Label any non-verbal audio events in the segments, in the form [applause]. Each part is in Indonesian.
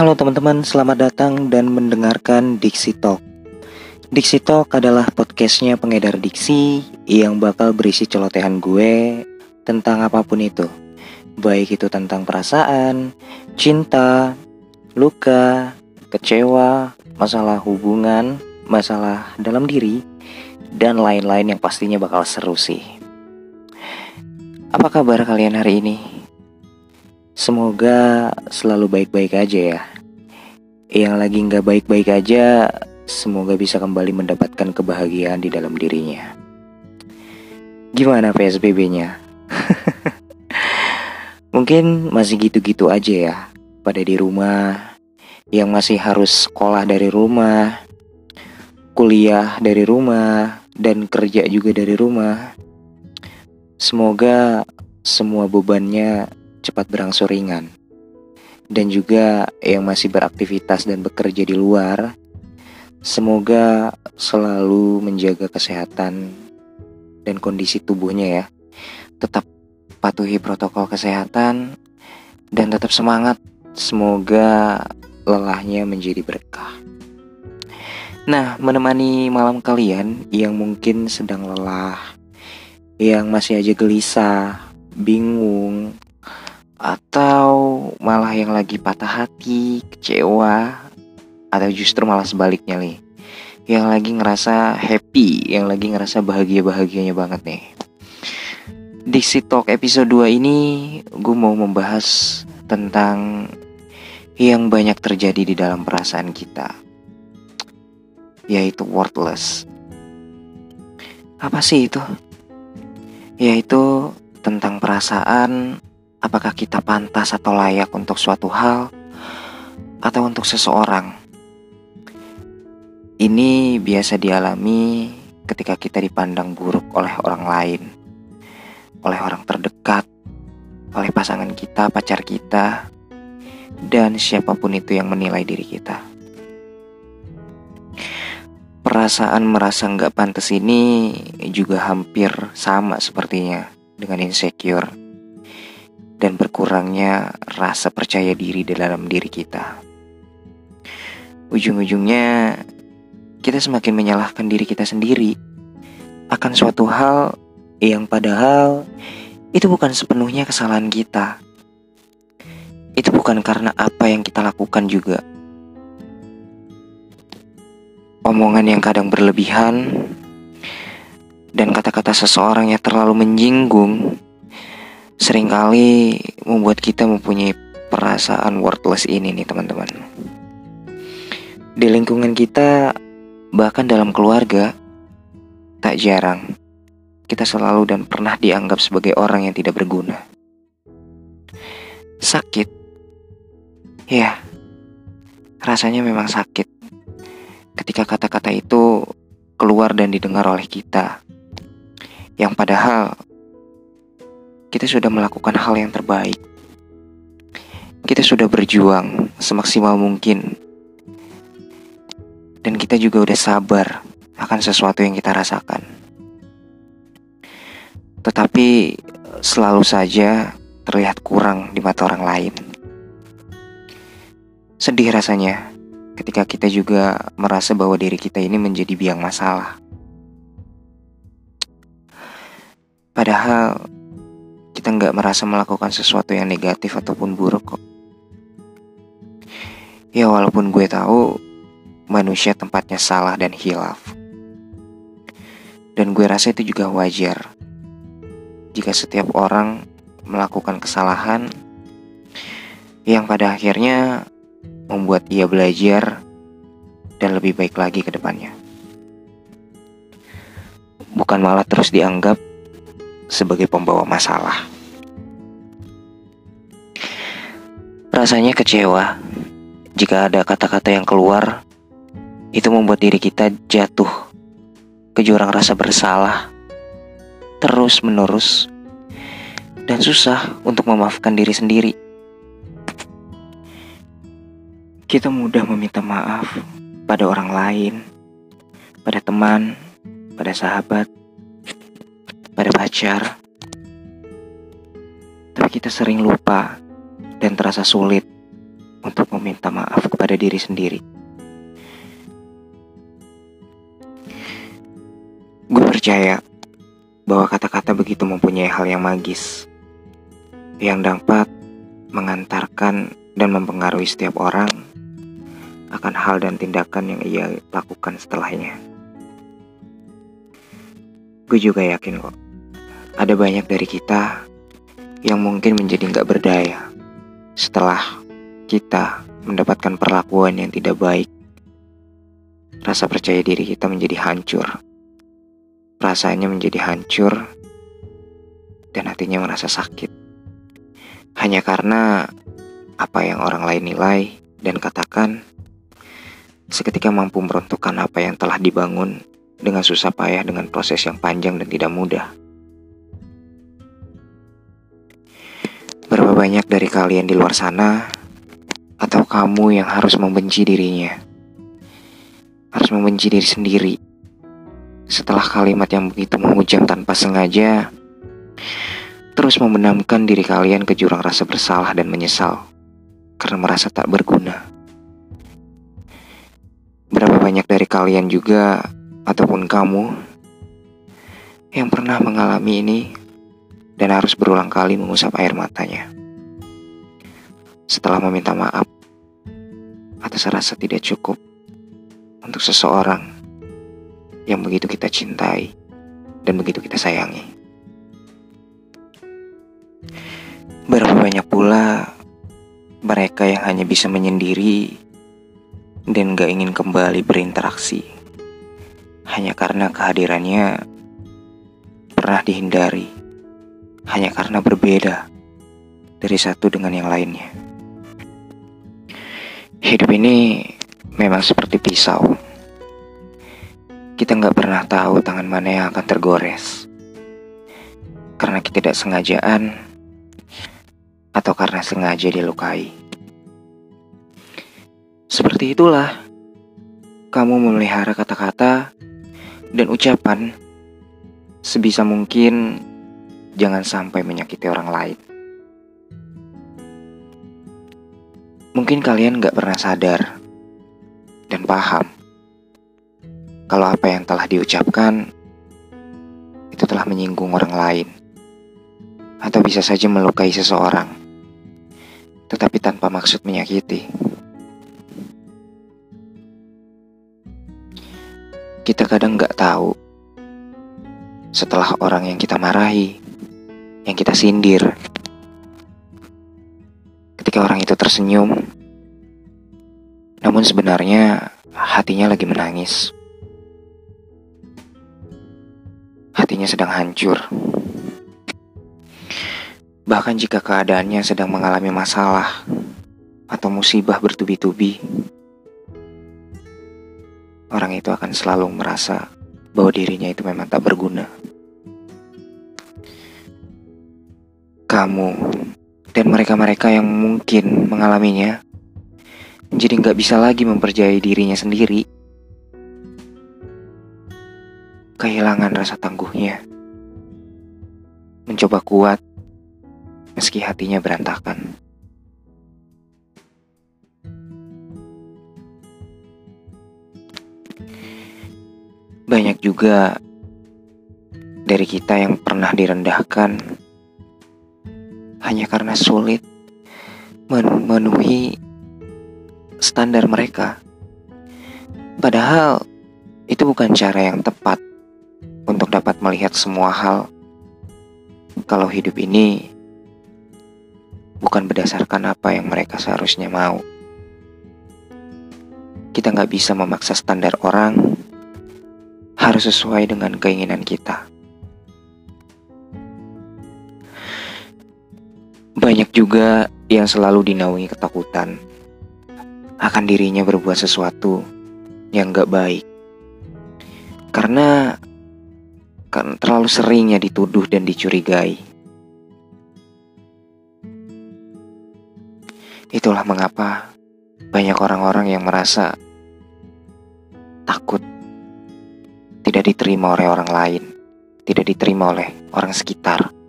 Halo teman-teman, selamat datang dan mendengarkan Dixie Talk. Dixie Talk adalah podcastnya pengedar diksi yang bakal berisi celotehan gue tentang apa pun itu. Baik itu tentang perasaan, cinta, luka, kecewa, masalah hubungan, masalah dalam diri, dan lain-lain yang pastinya bakal seru sih. Apa kabar kalian hari ini? Semoga selalu baik-baik aja ya. Yang lagi nggak baik-baik aja, semoga bisa kembali mendapatkan kebahagiaan di dalam dirinya. Gimana PSBB-nya? [laughs] Mungkin masih gitu-gitu aja ya. Pada di rumah, yang masih harus sekolah dari rumah, kuliah dari rumah, dan kerja juga dari rumah. Semoga semua bebannya cepat berangsur ringan. Dan juga yang masih beraktivitas dan bekerja di luar, semoga selalu menjaga kesehatan dan kondisi tubuhnya ya. Tetap patuhi protokol kesehatan dan tetap semangat. Semoga lelahnya menjadi berkah. Nah, menemani malam kalian yang mungkin sedang lelah, yang masih aja gelisah, bingung, atau malah yang lagi patah hati, kecewa, atau justru malah sebaliknya nih, yang lagi ngerasa happy, yang lagi ngerasa bahagia-bahagianya banget nih. Dixie Talk episode 2 ini gue mau membahas tentang yang banyak terjadi di dalam perasaan kita, yaitu worthless. Apa sih itu? Yaitu tentang perasaan apakah kita pantas atau layak untuk suatu hal atau untuk seseorang. Ini biasa dialami ketika kita dipandang buruk oleh orang lain, oleh orang terdekat, oleh pasangan kita, pacar kita, dan siapa pun itu yang menilai diri kita. Perasaan merasa nggak pantas ini juga hampir sama sepertinya dengan insecure dan berkurangnya rasa percaya diri di dalam diri kita. Ujung-ujungnya, kita semakin menyalahkan diri kita sendiri akan suatu hal yang padahal itu bukan sepenuhnya kesalahan kita. Itu bukan karena apa yang kita lakukan juga. Omongan yang kadang berlebihan dan kata-kata seseorang yang terlalu menyinggung sering kali membuat kita mempunyai perasaan worthless ini nih teman-teman. Di lingkungan kita, bahkan dalam keluarga, tak jarang kita selalu dan pernah dianggap sebagai orang yang tidak berguna. Sakit, ya, rasanya memang sakit ketika kata-kata itu keluar dan didengar oleh kita, yang padahal kita sudah melakukan hal yang terbaik. Kita sudah berjuang semaksimal mungkin. Dan kita juga udah sabar akan sesuatu yang kita rasakan. Tetapi selalu saja terlihat kurang di mata orang lain. Sedih rasanya ketika kita juga merasa bahwa diri kita ini menjadi biang masalah. Padahal kita nggak merasa melakukan sesuatu yang negatif ataupun buruk kok. Ya walaupun gue tahu manusia tempatnya salah dan hilaf. Dan gue rasa itu juga wajar. Jika setiap orang melakukan kesalahan yang pada akhirnya membuat ia belajar dan lebih baik lagi ke depannya. Bukan malah terus dianggap sebagai pembawa masalah. Rasanya kecewa jika ada kata-kata yang keluar itu membuat diri kita jatuh ke jurang rasa bersalah terus menerus dan susah untuk memaafkan diri sendiri. Kita mudah meminta maaf pada orang lain, pada teman, pada sahabat, pada pacar. Tapi kita sering lupa dan terasa sulit untuk meminta maaf kepada diri sendiri. Gue percaya bahwa kata-kata begitu mempunyai hal yang magis yang dapat mengantarkan dan mempengaruhi setiap orang akan hal dan tindakan yang ia lakukan setelahnya. Gue juga yakin kok, ada banyak dari kita yang mungkin menjadi nggak berdaya setelah kita mendapatkan perlakuan yang tidak baik. Rasa percaya diri kita menjadi hancur. Rasanya menjadi hancur dan hatinya merasa sakit. Hanya karena apa yang orang lain nilai dan katakan seketika mampu meruntuhkan apa yang telah dibangun dengan susah payah dengan proses yang panjang dan tidak mudah. Banyak dari kalian di luar sana atau kamu yang harus membenci dirinya? Harus membenci diri sendiri. Setelah kalimat yang begitu menghujam tanpa sengaja, terus membenamkan diri kalian ke jurang rasa bersalah dan menyesal karena merasa tak berguna. Berapa banyak dari kalian juga, ataupun kamu, yang pernah mengalami ini dan harus berulang kali mengusap air matanya. Setelah meminta maaf atas rasa tidak cukup untuk seseorang yang begitu kita cintai dan begitu kita sayangi. Berapa banyak pula mereka yang hanya bisa menyendiri dan gak ingin kembali berinteraksi hanya karena kehadirannya pernah dihindari, hanya karena berbeda dari satu dengan yang lainnya. Hidup ini memang seperti pisau. Kita nggak pernah tahu tangan mana yang akan tergores. Karena sengajaan atau karena sengaja dilukai. Seperti itulah, kamu memelihara kata-kata dan ucapan sebisa mungkin jangan sampai menyakiti orang lain. Mungkin kalian gak pernah sadar dan paham kalau apa yang telah diucapkan itu telah menyinggung orang lain atau bisa saja melukai seseorang, tetapi tanpa maksud menyakiti. Kita kadang nggak tahu setelah orang yang kita marahi, yang kita sindir, ketika orang itu tersenyum, namun sebenarnya hatinya lagi menangis. Hatinya sedang hancur. Bahkan jika keadaannya sedang mengalami masalah atau musibah bertubi-tubi, orang itu akan selalu merasa bahwa dirinya itu memang tak berguna. Kamu dan mereka-mereka yang mungkin mengalaminya jadi nggak bisa lagi mempercayai dirinya sendiri. Kehilangan rasa tangguhnya. Mencoba kuat meski hatinya berantakan. Banyak juga dari kita yang pernah direndahkan hanya karena sulit memenuhi standar mereka. Padahal itu bukan cara yang tepat untuk dapat melihat semua hal. Kalau hidup ini bukan berdasarkan apa yang mereka seharusnya mau. Kita nggak bisa memaksa standar orang harus sesuai dengan keinginan kita. Banyak juga yang selalu dinaungi ketakutan akan dirinya berbuat sesuatu yang gak baik. Karena kan terlalu seringnya dituduh dan dicurigai. Itulah mengapa banyak orang-orang yang merasa takut tidak diterima oleh orang lain, tidak diterima oleh orang sekitar.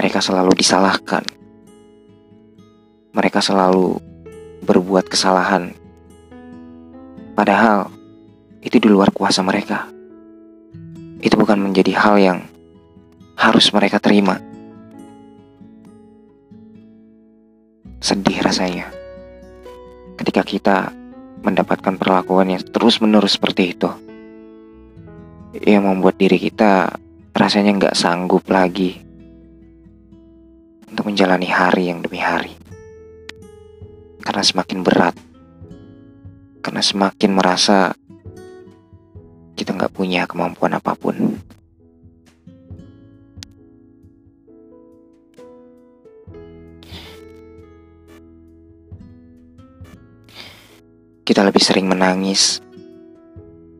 Mereka selalu disalahkan. Mereka selalu berbuat kesalahan. Padahal itu di luar kuasa mereka. Itu bukan menjadi hal yang harus mereka terima. Sedih rasanya ketika kita mendapatkan perlakuan yang terus-menerus seperti itu. Yang membuat diri kita rasanya nggak sanggup lagi untuk menjalani hari yang demi hari. Karena semakin berat. Karena semakin merasa kita nggak punya kemampuan apa pun. Kita lebih sering menangis,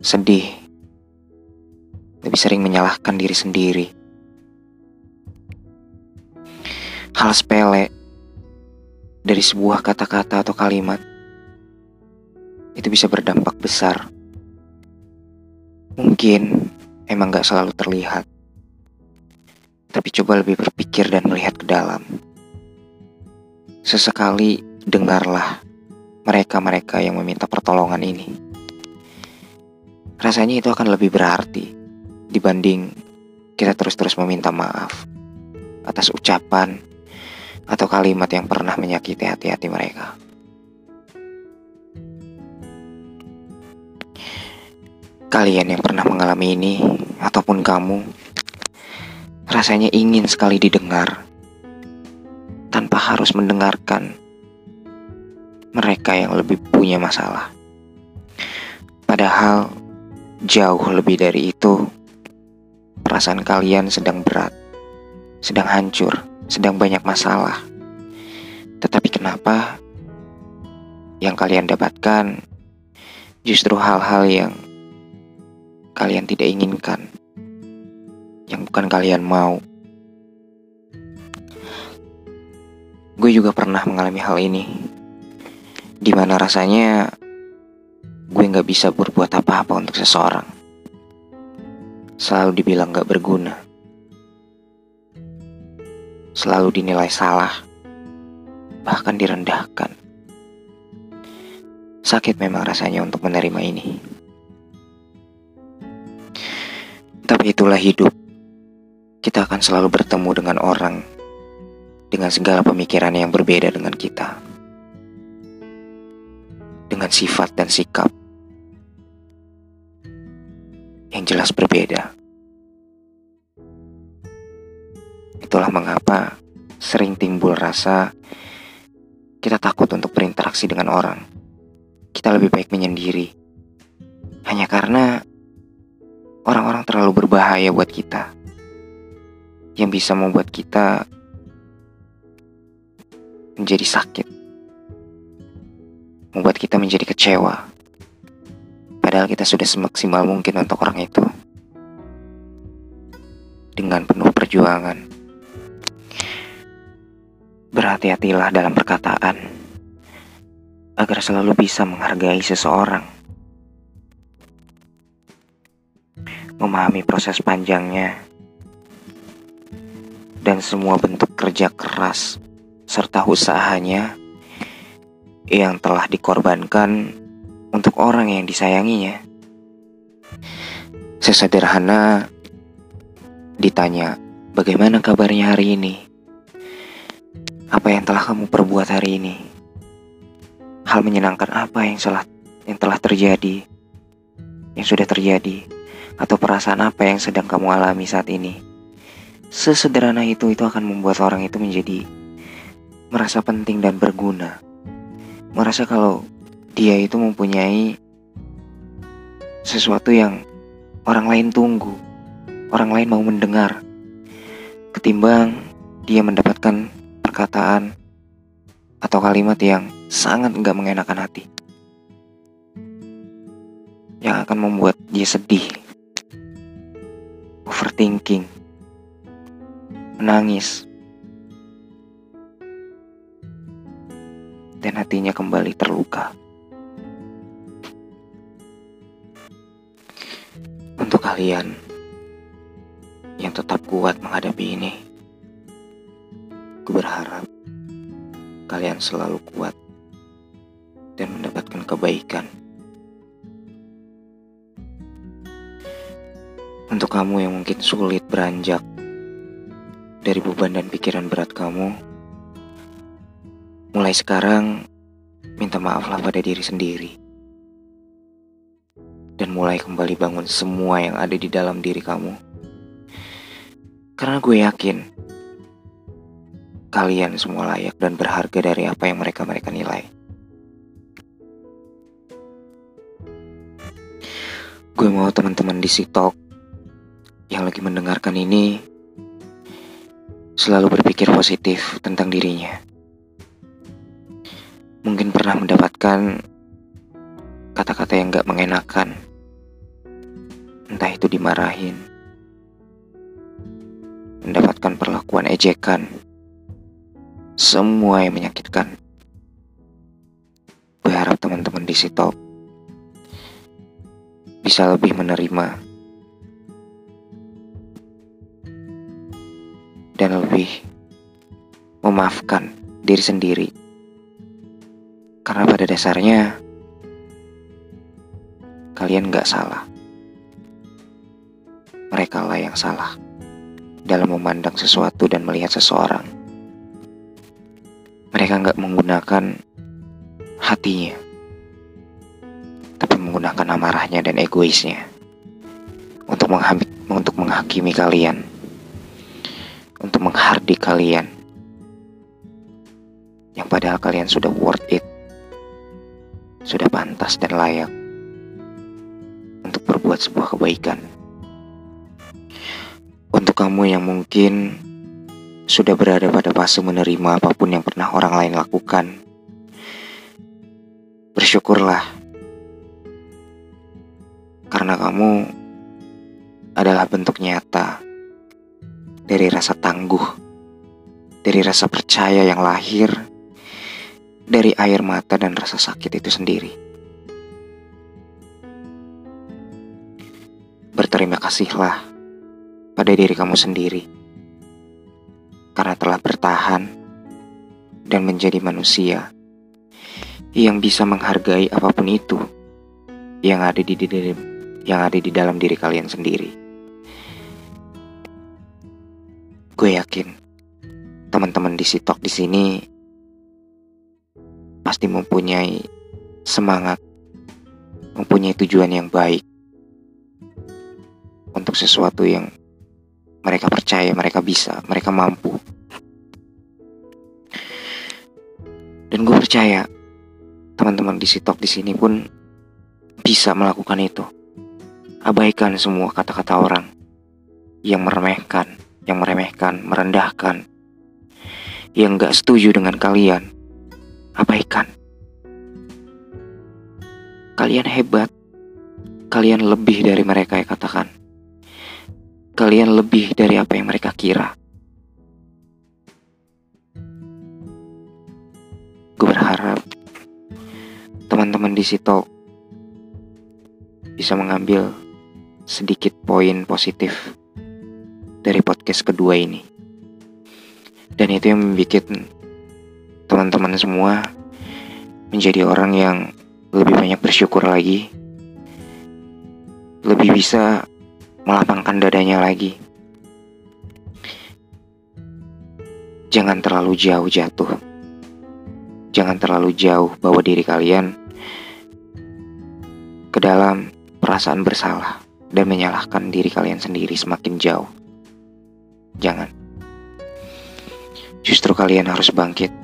sedih, lebih sering menyalahkan diri sendiri. Hal sepele dari sebuah kata-kata atau kalimat itu bisa berdampak besar. Mungkin emang gak selalu terlihat, tapi coba lebih berpikir dan melihat ke dalam. Sesekali dengarlah mereka-mereka yang meminta pertolongan ini. Rasanya itu akan lebih berarti dibanding kita terus-terus meminta maaf atas ucapan atau kalimat yang pernah menyakiti hati-hati mereka. Kalian yang pernah mengalami ini, ataupun kamu, rasanya ingin sekali didengar tanpa harus mendengarkan mereka yang lebih punya masalah. Padahal jauh lebih dari itu, perasaan kalian sedang berat, sedang hancur sedang banyak masalah. Tetapi kenapa yang kalian dapatkan justru hal-hal yang kalian tidak inginkan, yang bukan kalian mau? Gue juga pernah mengalami hal ini, di mana rasanya gue gak bisa berbuat apa-apa untuk seseorang. Selalu dibilang gak berguna selalu dinilai salah, bahkan direndahkan. Sakit memang rasanya untuk menerima ini. Tapi itulah hidup. Kita akan selalu bertemu dengan orang dengan segala pemikiran yang berbeda dengan kita. Dengan sifat dan sikap yang jelas berbeda. Itulah mengapa sering timbul rasa kita takut untuk berinteraksi dengan orang. Kita lebih baik menyendiri. Hanya karena orang-orang terlalu berbahaya buat kita. Yang bisa membuat kita menjadi sakit. Membuat kita menjadi kecewa. Padahal kita sudah semaksimal mungkin untuk orang itu. Dengan penuh perjuangan Berhati-hatilah dalam perkataan agar selalu bisa menghargai seseorang. Memahami proses panjangnya dan semua bentuk kerja keras serta usahanya yang telah dikorbankan untuk orang yang disayanginya. Sesederhana ditanya, "Bagaimana kabarnya hari ini?" Apa yang telah kamu perbuat hari ini. Hal menyenangkan apa yang telah yang telah terjadi, yang sudah terjadi, atau perasaan apa yang sedang kamu alami saat ini. Sesederhana itu itu akan membuat orang itu menjadi merasa penting dan berguna. Merasa kalau dia itu mempunyai sesuatu yang orang lain tunggu, orang lain mau mendengar, ketimbang dia mendapatkan perkataan atau kalimat yang sangat nggak mengenakan hati. Yang akan membuat dia sedih, overthinking, menangis, dan hatinya kembali terluka. Untuk kalian yang tetap kuat menghadapi ini, Ku berharap kalian selalu kuat kebaikan. Untuk kamu yang mungkin sulit beranjak dari beban dan pikiran berat kamu, mulai sekarang minta maaflah pada diri sendiri. Dan mulai kembali bangun semua yang ada di dalam diri kamu. Karena gue yakin kalian semua layak dan berharga dari apa yang mereka-mereka nilai. Gue mau teman-teman di TikTok yang lagi mendengarkan ini selalu berpikir positif tentang dirinya. Mungkin pernah mendapatkan kata-kata yang gak mengenakan. Entah itu dimarahin, mendapatkan perlakuan ejekan, semua yang menyakitkan. Gue harap teman-teman di situ bisa lebih menerima dan lebih memaafkan diri sendiri. Karena pada dasarnya kalian gak salah. Mereka lah yang salah dalam memandang sesuatu dan melihat seseorang. Mereka gak menggunakan hatinya, tapi menggunakan amarahnya dan egoisnya untuk untuk menghakimi kalian untuk menghardik kalian yang padahal kalian sudah worth it, sudah pantas dan layak untuk berbuat sebuah kebaikan. Untuk kamu yang mungkin sudah berada pada fase menerima apa pun yang pernah orang lain lakukan, bersyukurlah. Karena kamu adalah bentuk nyata dari rasa tangguh, dari rasa percaya yang lahir dari air mata dan rasa sakit itu sendiri. Berterima kasihlah pada diri kamu sendiri karena telah bertahan dan menjadi manusia yang bisa menghargai apa pun itu yang ada di dalam yang ada di dalam diri kalian sendiri. Gue yakin teman-teman di Sitok di sini pasti mempunyai semangat, mempunyai tujuan yang baik untuk sesuatu yang mereka percaya, mereka bisa, mereka mampu. Dan gue percaya teman-teman di Sitok di sini pun bisa melakukan itu. Abaikan semua kata-kata orang yang meremehkan, yang meremehkan, merendahkan, yang gak setuju dengan kalian, abaikan. Kalian hebat, kalian lebih dari mereka yang katakan. Kalian lebih dari apa yang mereka kira. Gue berharap teman-teman di situ bisa mengambil sedikit poin positif dari podcast kedua ini. Dan itu yang membuat teman-teman semua menjadi orang yang lebih banyak bersyukur lagi. Lebih bisa melapangkan dadanya lagi. Jangan terlalu jauh jatuh. Jangan terlalu jauh bawa diri kalian ke dalam perasaan bersalah dan menyalahkan diri kalian sendiri semakin jauh. Jangan. Justru kalian harus bangkit.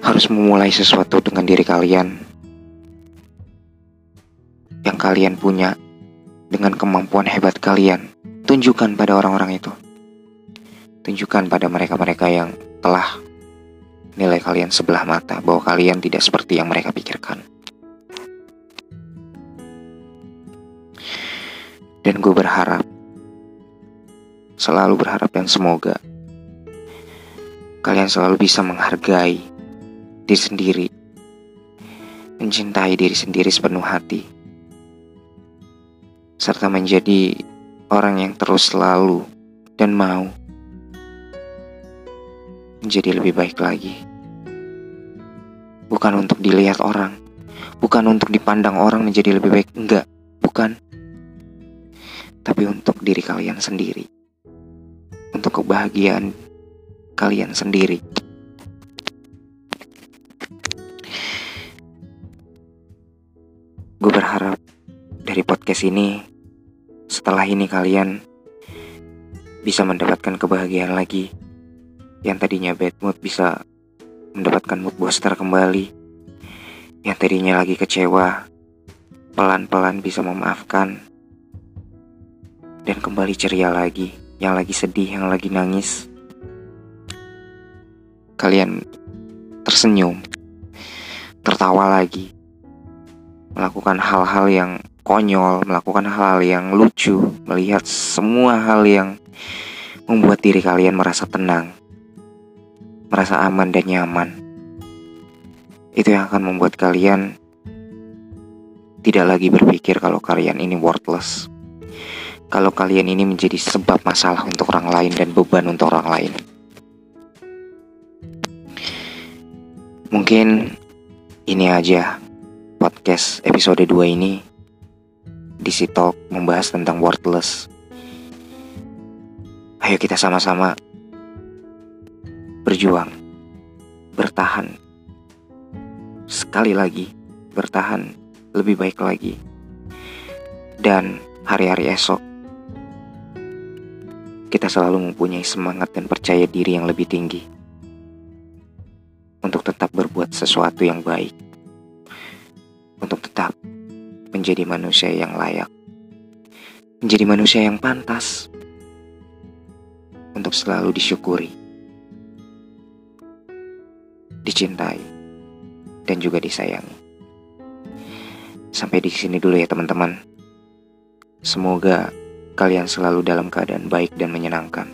Harus memulai sesuatu dengan diri kalian. Yang kalian punya dengan kemampuan hebat kalian. Tunjukkan pada orang-orang itu. Tunjukkan pada mereka-mereka yang telah nilai kalian sebelah mata bahwa kalian tidak seperti yang mereka pikirkan. Dan gue berharap selalu berharap dan semoga kalian selalu bisa menghargai diri sendiri, mencintai diri sendiri sepenuh hati, serta menjadi orang yang terus selalu dan mau menjadi lebih baik lagi. Bukan untuk dilihat orang, bukan untuk dipandang orang menjadi lebih baik, enggak, bukan. Tapi untuk diri kalian sendiri. Untuk kebahagiaan kalian sendiri. Gue berharap dari podcast ini, setelah ini kalian bisa mendapatkan kebahagiaan lagi. Yang tadinya bad mood bisa mendapatkan mood booster kembali. Yang tadinya lagi kecewa, pelan-pelan bisa memaafkan. Dan kembali ceria lagi, yang lagi sedih, yang lagi nangis. Kalian tersenyum, tertawa lagi, melakukan hal-hal yang konyol, melakukan hal-hal yang lucu, melihat semua hal yang membuat diri kalian merasa tenang, merasa aman dan nyaman. Itu yang akan membuat kalian tidak lagi berpikir kalau kalian ini worthless. Kalau kalian ini menjadi sebab masalah untuk orang lain dan beban untuk orang lain. Mungkin ini aja podcast episode 2 ini DC Talk membahas tentang worthless. Ayo kita sama-sama berjuang, bertahan. Sekali lagi, bertahan lebih baik lagi. Dan hari-hari esok, kita selalu mempunyai semangat dan percaya diri yang lebih tinggi untuk tetap berbuat sesuatu yang baik, menjadi manusia yang layak, menjadi manusia yang pantas untuk selalu disyukuri, dicintai, dan juga disayangi. Sampai di sini dulu ya teman-teman. Semoga kalian selalu dalam keadaan baik dan menyenangkan.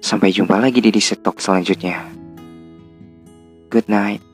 Sampai jumpa lagi di Disetok selanjutnya. Good night.